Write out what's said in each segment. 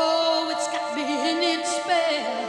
Oh, it's got me in its spell.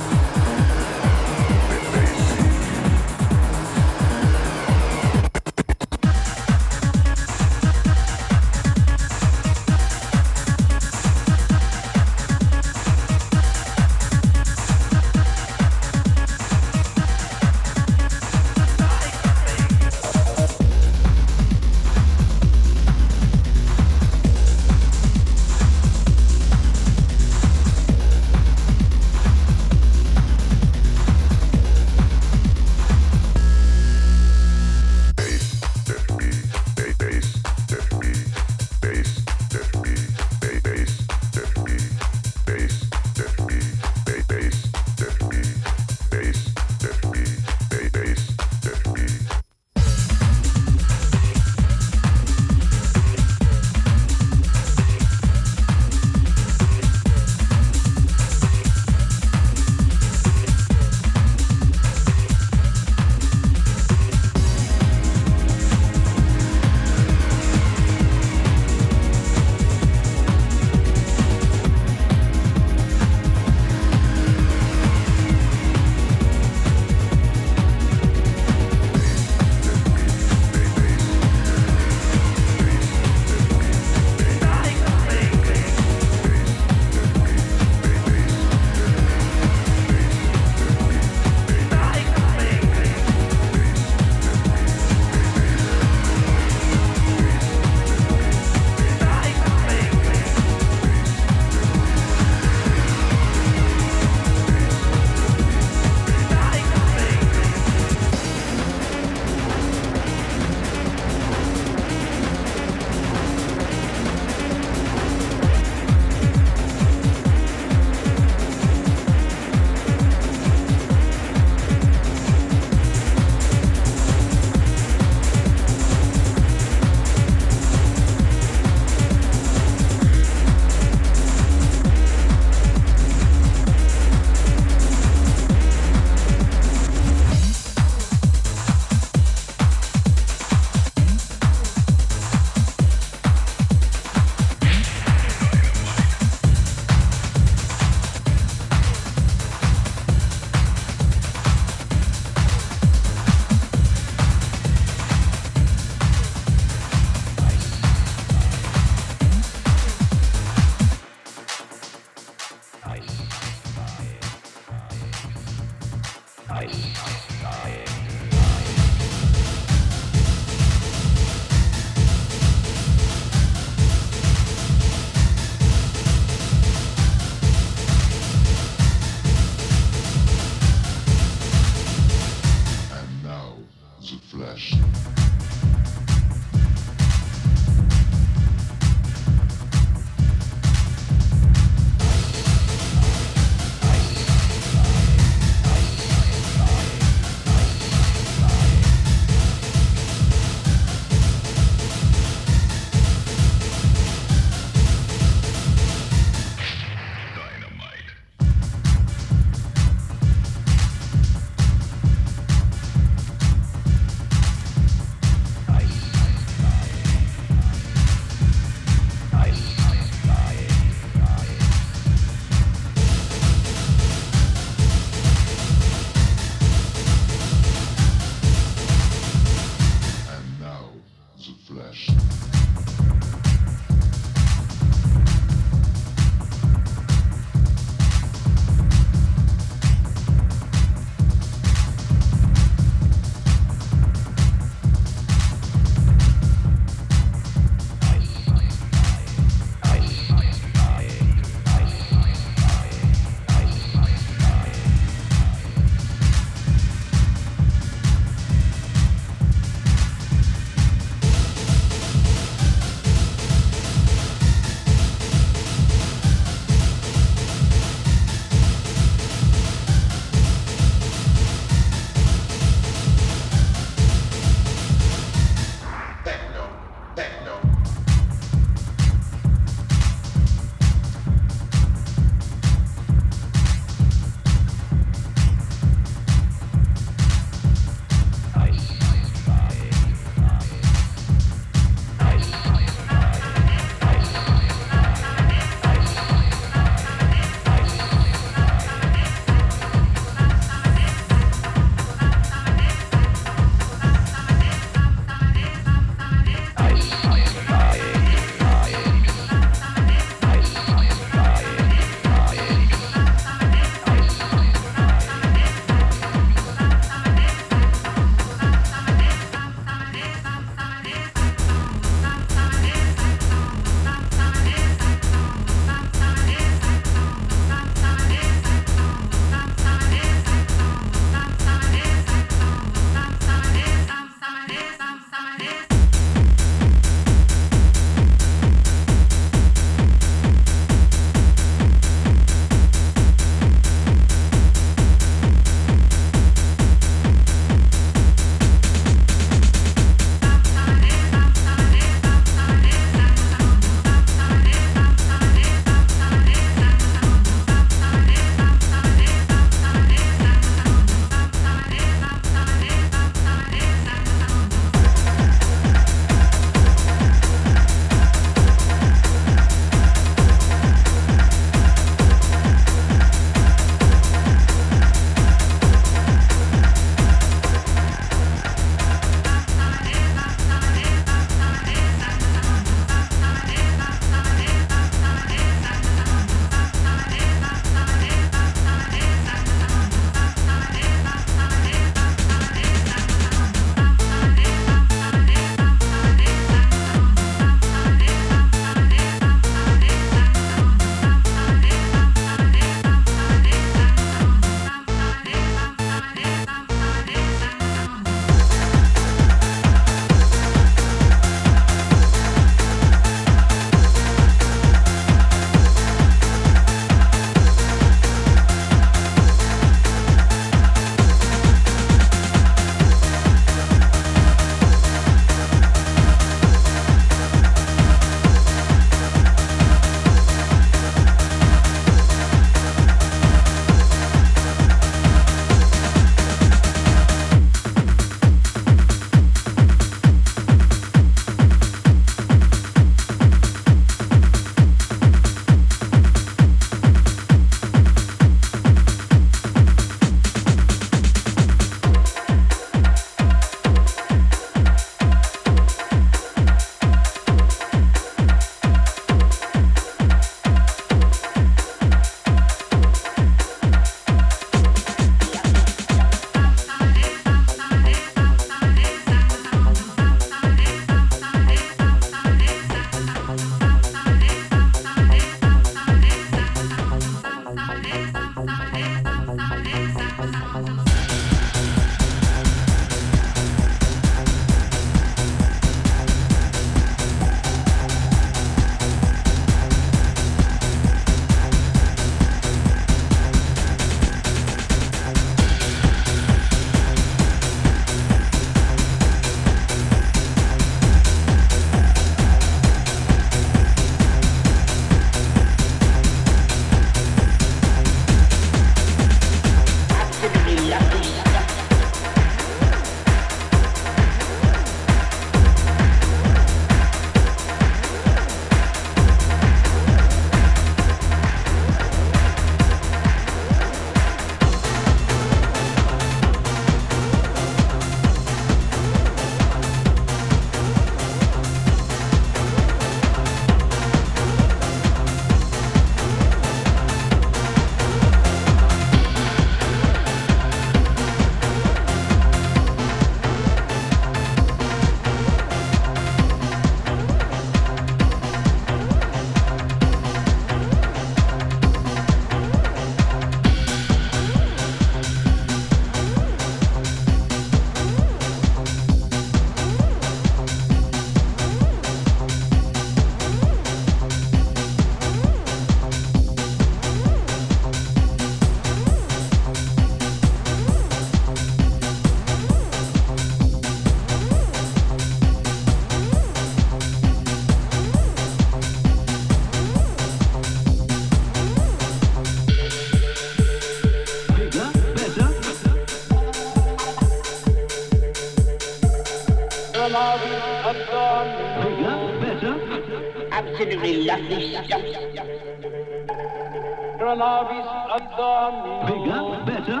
Bigger, better.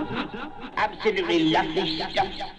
Absolutely lovely stuff.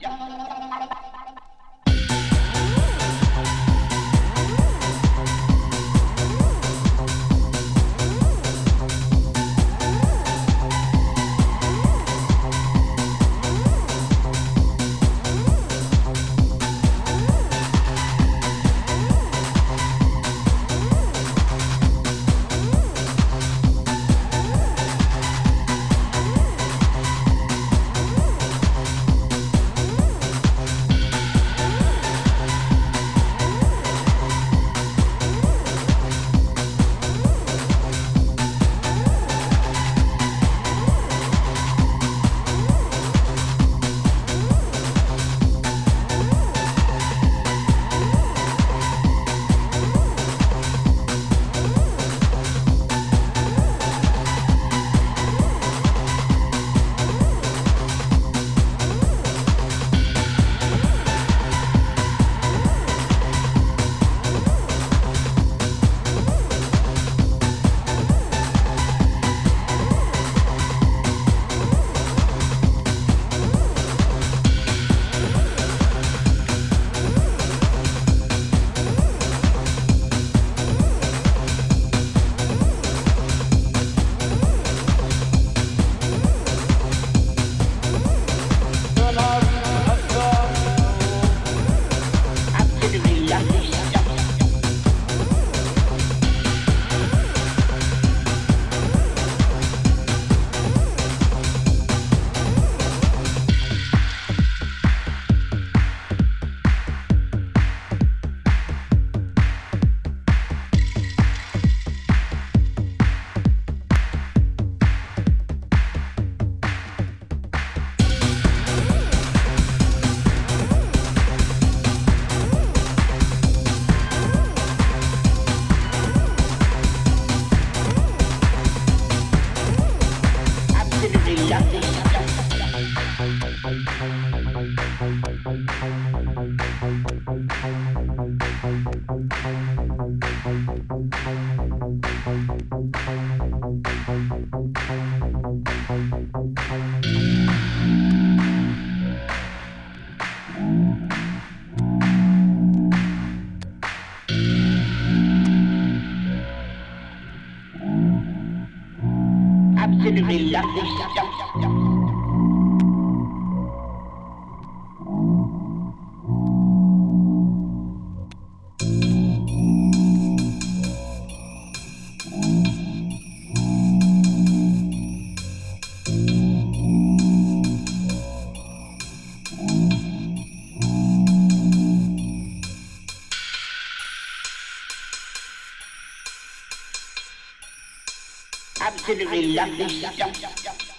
Absolutely lovely.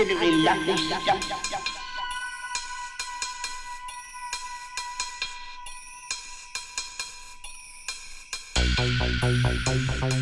السر الذي الشمس Bye.